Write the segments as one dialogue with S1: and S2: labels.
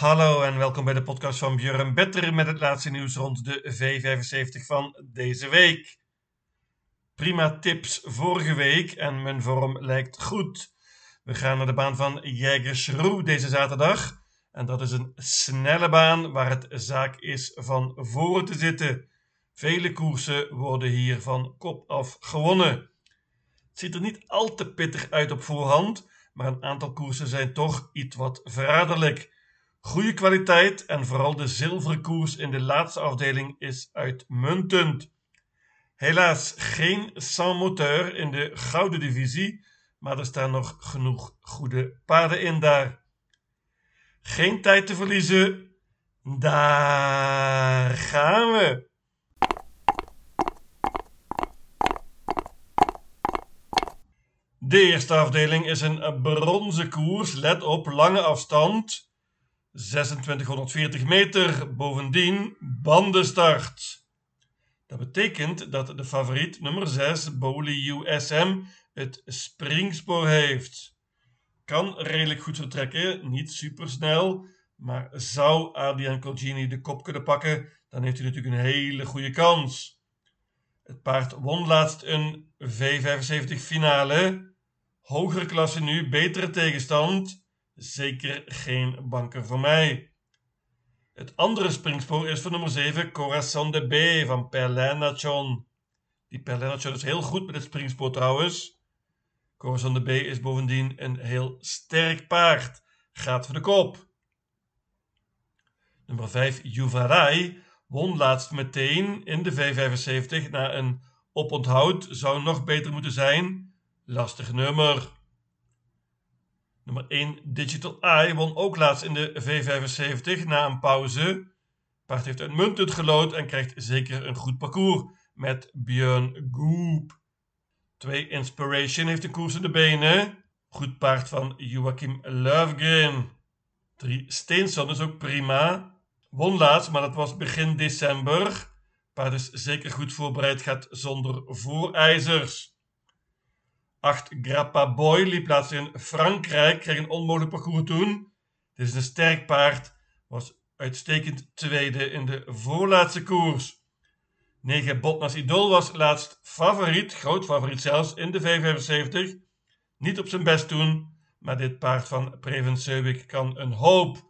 S1: Hallo en welkom bij de podcast van Björn Better met het laatste nieuws rond de V75 van deze week. Prima tips vorige week en mijn vorm lijkt goed. We gaan naar de baan van Jägersroe deze zaterdag. En dat is een snelle baan waar het zaak is van voren te zitten. Vele koersen worden hier van kop af gewonnen. Het ziet er niet al te pittig uit op voorhand, maar een aantal koersen zijn toch iets wat verraderlijk. Goede kwaliteit en vooral de zilveren koers in de laatste afdeling is uitmuntend. Helaas geen sans moteur in de gouden divisie, maar er staan nog genoeg goede paarden in daar. Geen tijd te verliezen. Daar gaan we. De eerste afdeling is een bronzen koers. Let op, lange afstand. 2640 meter, bovendien bandenstart. Dat betekent dat de favoriet nummer 6, Bowley USM, het springspoor heeft. Kan redelijk goed vertrekken, niet supersnel, maar zou Adrian Colgini de kop kunnen pakken, dan heeft hij natuurlijk een hele goede kans. Het paard won laatst een V75 finale. Hogere klasse nu, betere tegenstand zeker geen banker voor mij. Het andere springspoor is voor nummer 7 Corazon de B van Perlenachon. Die Perlenachon is heel goed met het springspoor trouwens. Corazon de B is bovendien een heel sterk paard. Gaat voor de kop. Nummer 5 Juvarai won laatst meteen in de V75 na een oponthoud. Zou nog beter moeten zijn. Lastig nummer. Nummer 1 Digital Eye won ook laatst in de V75 na een pauze. Paard heeft uitmuntend gelood en krijgt zeker een goed parcours met Björn Goop. 2 Inspiration heeft een koers in de benen. Goed paard van Joachim Löfgren. 3 Steenson is ook prima. Won laatst, maar dat was begin december. Paard is zeker goed voorbereid, gaat zonder voorijzers. 8 Grappa Boy liep laatst in Frankrijk, kreeg een onmogelijk parcours toen. Dit is een sterk paard, was uitstekend tweede in de voorlaatste koers. 9 Botnas Idol was laatst favoriet, groot favoriet zelfs, in de V75. Niet op zijn best toen, maar dit paard van Preven Seuwik kan een hoop.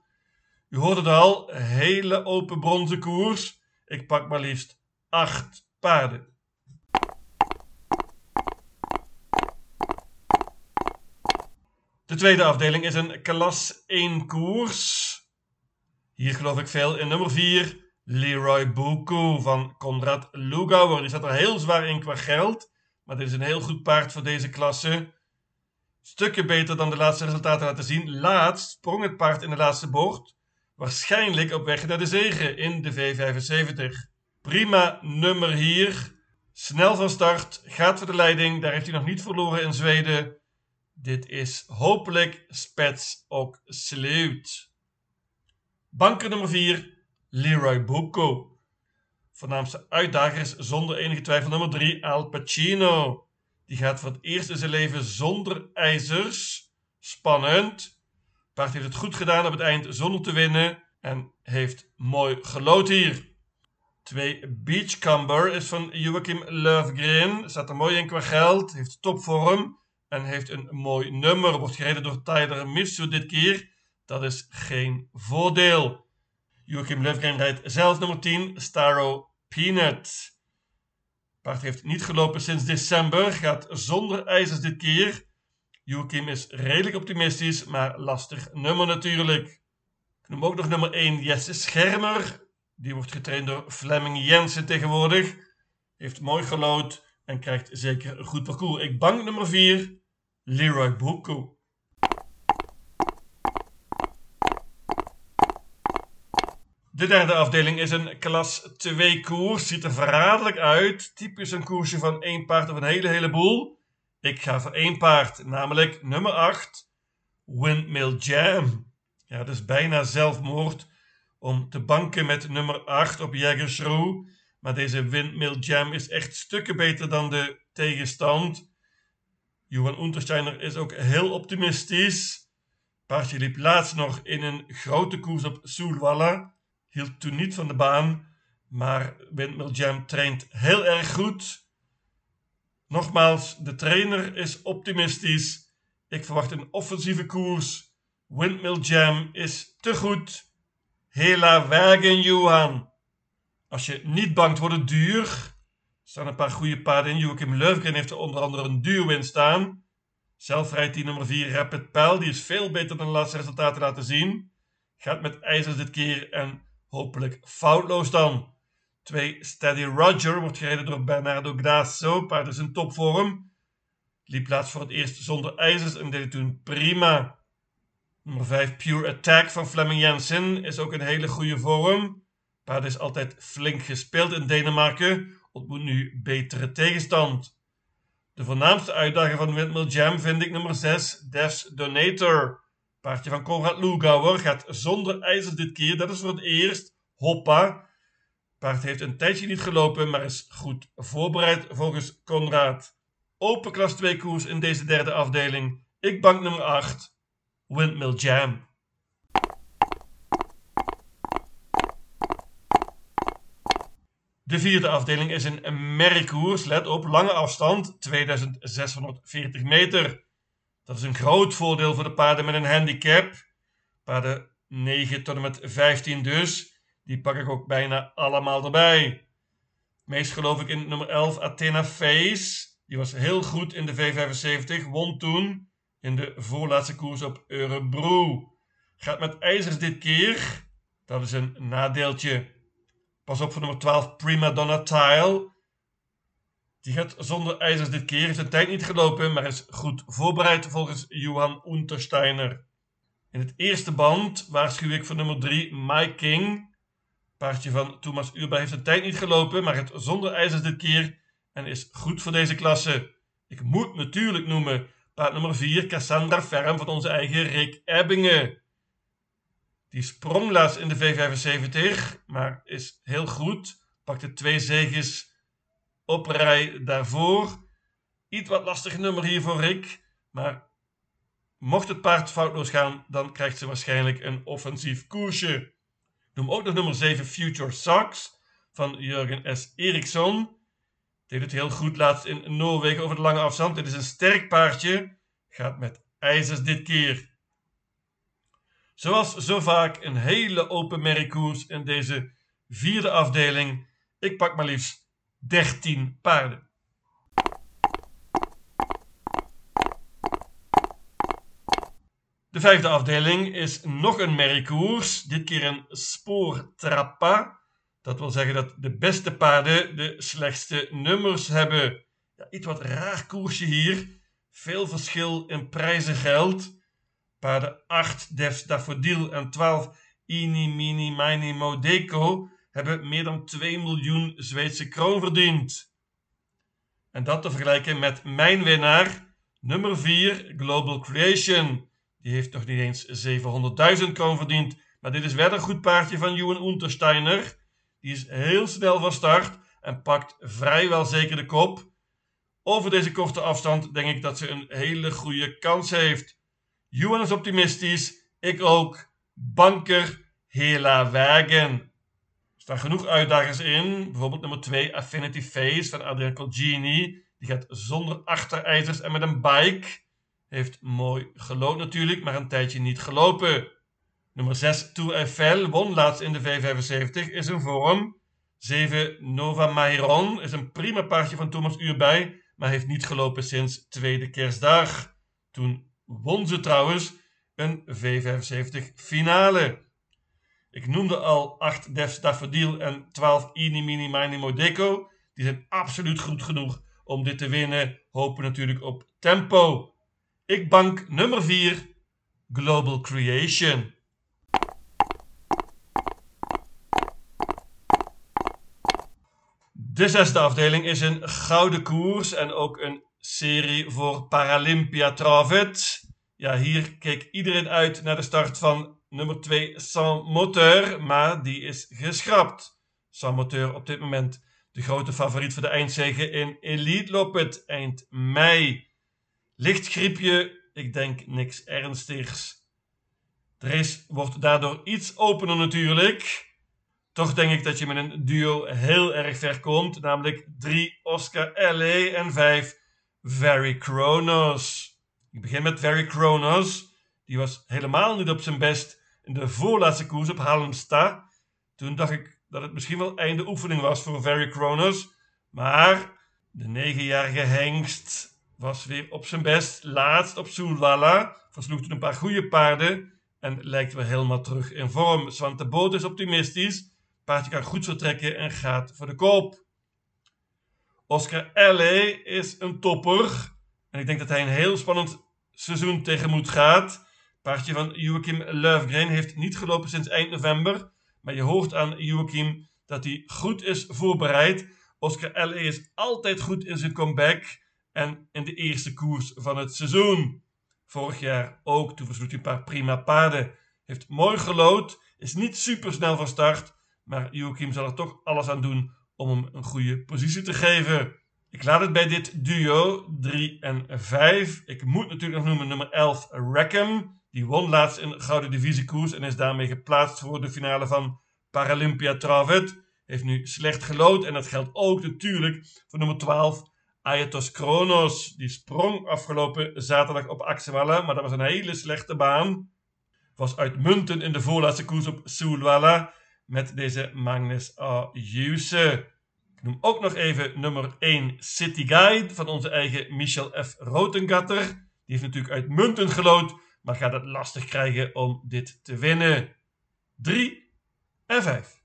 S1: U hoorde het al, hele open bronzen koers. Ik pak maar liefst 8 paarden. De tweede afdeling is een klas 1 koers. Hier geloof ik veel in nummer 4. Leroy Buku van Konrad Lugauer. Die staat er heel zwaar in qua geld. Maar dit is een heel goed paard voor deze klasse. Stukken beter dan de laatste resultaten laten zien. Laatst sprong het paard in de laatste bocht. Waarschijnlijk op weg naar de zegen in de V75. Prima nummer hier. Snel van start. Gaat voor de leiding. Daar heeft hij nog niet verloren in Zweden. Dit is hopelijk Spets ook sleut. Banker nummer 4, Leroy Bucco. Voornaamste uitdager is zonder enige twijfel nummer 3, Al Pacino. Die gaat voor het eerst in zijn leven zonder ijzers. Spannend. Paard heeft het goed gedaan op het eind zonder te winnen en heeft mooi gelood hier. 2 Beachcumber is van Joachim Löfgren. Staat er mooi in qua geld. Heeft topvorm en heeft een mooi nummer. Wordt gereden door Tyler Mitsu dit keer. Dat is geen voordeel. Joachim Löfgren rijdt zelf nummer 10, Starro Peanut. Paard heeft niet gelopen sinds december, gaat zonder ijzers dit keer. Joachim is redelijk optimistisch, maar lastig nummer natuurlijk. Ik noem ook nog nummer 1, Jesse Schermer. Die wordt getraind door Fleming Jensen tegenwoordig. Heeft mooi gelood en krijgt zeker een goed parcours. Ik bank nummer 4, Leroy Boko. De derde afdeling is een klas 2 koers. Ziet er verraderlijk uit. Typisch een koersje van één paard of een hele heleboel. Ik ga voor één paard, namelijk nummer 8, Windmill Jam. Ja, dat is bijna zelfmoord om te banken met nummer 8 op Jägersroe. Maar deze Windmill Jam is echt stukken beter dan de tegenstand. Johan Untersteiner is ook heel optimistisch. Paardje liep laatst nog in een grote koers op Soelwalla. Hield toen niet van de baan. Maar Windmill Jam traint heel erg goed. Nogmaals, de trainer is optimistisch. Ik verwacht een offensieve koers. Windmill Jam is te goed. Hela wagen, Johan. Als je niet bangt, wordt het duur. Er staan een paar goede paarden in. Joachim Löfgren heeft er onder andere een duurwin staan. Zelf rijdt die nummer 4 Rapid Pijl. Die is veel beter dan de laatste resultaten laten zien. Gaat met ijzers dit keer en hopelijk foutloos dan. 2 Steady Roger wordt gereden door Bernardo Grasso. Paard is in topvorm. Liep laatst voor het eerst zonder ijzers en deed het toen prima. Nummer 5 Pure Attack van Fleming Jensen is ook een hele goede vorm. Paard is altijd flink gespeeld in Denemarken. Ontmoet nu betere tegenstand. De voornaamste uitdager van Windmill Jam vind ik nummer 6 Des Donator. Paardje van Konrad Lugauer gaat zonder ijzers dit keer. Dat is voor het eerst. Hoppa. Paard heeft een tijdje niet gelopen, maar is goed voorbereid volgens Conrad. Open klas 2 koers in deze derde afdeling. Ik bank nummer 8. Windmill Jam. De vierde afdeling is een merkkoers. Let op, lange afstand, 2640 meter. Dat is een groot voordeel voor de paarden met een handicap. Paarden 9 tot en met 15 dus. Die pak ik ook bijna allemaal erbij. Meest geloof ik in nummer 11 Athena Face. Die was heel goed in de V75. Won toen in de voorlaatste koers op Eurebro. Gaat met ijzers dit keer. Dat is een nadeeltje. Pas op voor nummer 12 Prima Donna Tile. Die gaat zonder ijzers dit keer. Heeft de tijd niet gelopen, maar is goed voorbereid volgens Johan Untersteiner. In het eerste band waarschuw ik voor nummer 3 My King. Paardje van Thomas Urba heeft de tijd niet gelopen, maar het zonder ijzers dit keer en is goed voor deze klasse. Ik moet natuurlijk noemen paard nummer 4 Cassandra Ferm van onze eigen Rick Ebbingen. Die sprong laatst in de V75, maar is heel goed. Pakte twee zegens op rij daarvoor. Iets wat lastig nummer hier voor Rick, maar mocht het paard foutloos gaan, dan krijgt ze waarschijnlijk een offensief koersje. Noem ook nog nummer 7 Future Socks van Jurgen S. Eriksson. Deed het heel goed laatst in Noorwegen over de lange afstand. Dit is een sterk paardje. Gaat met ijzers dit keer. Zoals zo vaak een hele open merkkoers in deze vierde afdeling. Ik pak maar liefst 13 paarden. De vijfde afdeling is nog een merkkoers, dit keer een spoortrappa. Dat wil zeggen dat de beste paarden de slechtste nummers hebben. Ja, iets wat raar koersje hier. Veel verschil in prijzen geld. Paarden 8 Devs Daffodil en 12 Ini Mini Mini Modeco hebben meer dan 2 miljoen Zweedse kroon verdiend. En dat te vergelijken met mijn winnaar, nummer 4 Global Creation. Die heeft nog niet eens 700.000 kroon verdiend. Maar dit is wel een goed paardje van Johan Untersteiner. Die is heel snel van start en pakt vrijwel zeker de kop. Over deze korte afstand denk ik dat ze een hele goede kans heeft. Johan is optimistisch, ik ook. Banker Hela Wagen. Er staan genoeg uitdagers in. Bijvoorbeeld nummer 2 Affinity Face van Adrian Colgini. Die gaat zonder achterijzers en met een bike. Heeft mooi gelood natuurlijk, maar een tijdje niet gelopen. Nummer 6 Tour Eiffel won laatst in de V75, is een vorm. 7 Nova Mairon is een prima paardje van Thomas Uurbij, maar heeft niet gelopen sinds tweede kerstdag. Toen won ze trouwens een V75 finale. Ik noemde al 8 Def Daffodil en 12 Ini Mini Mini Modeco. Die zijn absoluut goed genoeg om dit te winnen. Hopen natuurlijk op tempo. Ik bank nummer 4, Global Creation. De zesde afdeling is een gouden koers en ook een serie voor Paralympia Travet. Ja, hier keek iedereen uit naar de start van nummer 2 Sans Moteur, maar die is geschrapt. Sans Moteur op dit moment de grote favoriet voor de eindzege in Elite Loppet eind mei. Licht griepje, ik denk niks ernstigs. De race wordt daardoor iets opener natuurlijk. Toch denk ik dat je met een duo heel erg ver komt, namelijk 3 Oscar LA en 5 Very Kronos. Ik begin met Very Kronos. Die was helemaal niet op zijn best in de voorlaatste koers op Halmstad. Toen dacht ik dat het misschien wel einde oefening was voor Very Kronos. Maar de negenjarige hengst was weer op zijn best. Laatst op Soelwalla. Versloeg toen een paar goede paarden. En lijkt weer helemaal terug in vorm. Zwante Boot is optimistisch. Paardje kan goed vertrekken en gaat voor de koop. Oscar L.A. is een topper. En ik denk dat hij een heel spannend seizoen tegemoet gaat. Paardje van Joachim Löfgren heeft niet gelopen sinds eind november. Maar je hoort aan Joachim dat hij goed is voorbereid. Oscar L.A. is altijd goed in zijn comeback. En in de eerste koers van het seizoen. Vorig jaar ook, toen versloeg hij een paar prima paarden. Heeft mooi gelood, is niet super snel van start. Maar Joachim zal er toch alles aan doen om hem een goede positie te geven. Ik laat het bij dit duo 3 en 5. Ik moet natuurlijk nog noemen nummer 11 Rackham. Die won laatst in Gouden Divisiekoers en is daarmee geplaatst voor de finale van Paralympia Travet. Heeft nu slecht gelood en dat geldt ook natuurlijk voor nummer 12 Aetos Kronos. Die sprong afgelopen zaterdag op Axewalla, maar dat was een hele slechte baan. Was uitmuntend in de voorlaatste koers op Soelwalla met deze Magnus A. Ik noem ook nog even nummer 1 City Guide van onze eigen Michel F. Rotengatter. Die heeft natuurlijk uitmuntend gelood, maar gaat het lastig krijgen om dit te winnen. 3 en 5.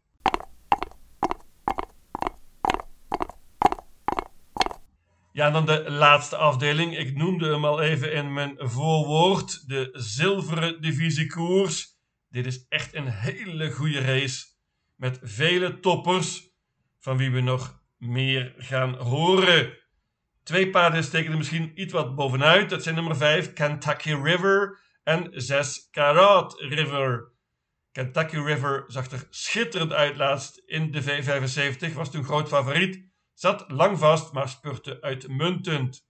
S1: Ja, dan de laatste afdeling. Ik noemde hem al even in mijn voorwoord. De zilveren divisiekoers. Dit is echt een hele goede race. Met vele toppers. Van wie we nog meer gaan horen. Twee paarden steken er misschien iets wat bovenuit. Dat zijn nummer 5 Kentucky River en 6 Karat River. Kentucky River zag er schitterend uit laatst in de V75. Was toen groot favoriet. Zat lang vast, maar spurte uitmuntend.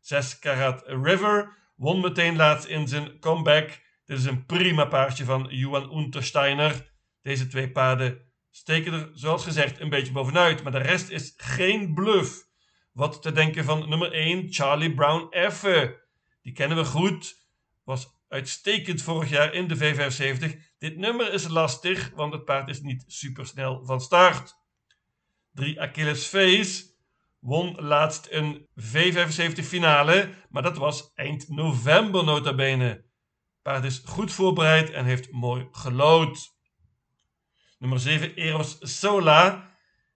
S1: 6 Karat River won meteen laatst in zijn comeback. Dit is een prima paardje van Johan Untersteiner. Deze twee paarden steken er, zoals gezegd, een beetje bovenuit. Maar de rest is geen bluff. Wat te denken van nummer 1, Charlie Brown Effe. Die kennen we goed. Was uitstekend vorig jaar in de V75. Dit nummer is lastig, want het paard is niet supersnel van start. 3 Achilles Face won laatst een V75 finale, maar dat was eind november nota bene. Paard is goed voorbereid en heeft mooi gelood. Nummer 7 Eros Sola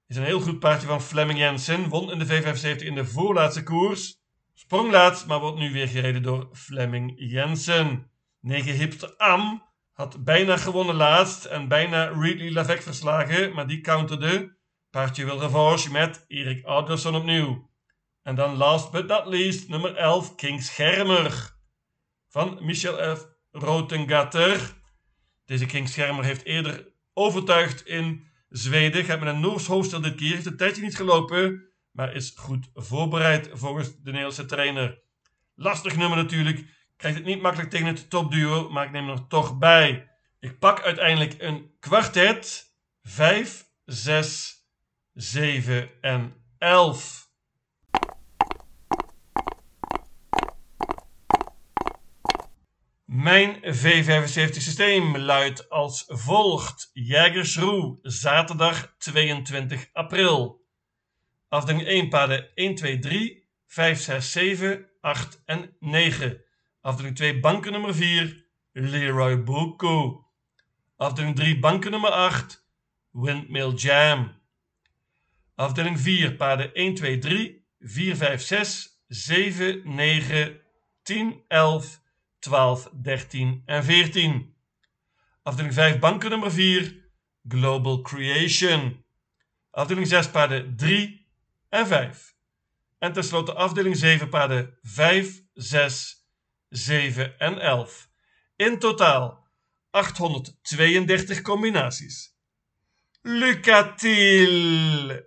S1: is een heel goed paardje van Fleming Jensen. Won in de V75 in de voorlaatste koers. Sprong laatst, maar wordt nu weer gereden door Fleming Jensen. 9 Hipster Am had bijna gewonnen laatst en bijna Ridley Lavec verslagen, maar die counterde. Paardje wil revanche met Erik Alderson opnieuw. En dan last but not least nummer 11 King Schermer van Michel F. Rotengatter. Deze King Schermer heeft eerder overtuigd in Zweden. Gaat met een Noors hoofdstel dit keer. Heeft een tijdje niet gelopen, maar is goed voorbereid volgens de Nederlandse trainer. Lastig nummer natuurlijk. Krijgt het niet makkelijk tegen het topduo, maar ik neem er toch bij. Ik pak uiteindelijk een kwartet. 5, 6, 7 en 11. Mijn V75 systeem luidt als volgt. Jägersroe, zaterdag 22 april. Afdeling 1 paden 1, 2, 3, 5, 6, 7, 8 en 9. Afdeling 2 banken nummer 4, Leroy Boko. Afdeling 3 banken nummer 8, Windmill Jam. Afdeling 4, paden 1, 2, 3, 4, 5, 6, 7, 9, 10, 11, 12, 13 en 14. Afdeling 5, banken nummer 4, Global Creation. Afdeling 6, paden 3 en 5. En tenslotte afdeling 7, paden 5, 6, 7 en 11. In totaal 832 combinaties. Lucatil!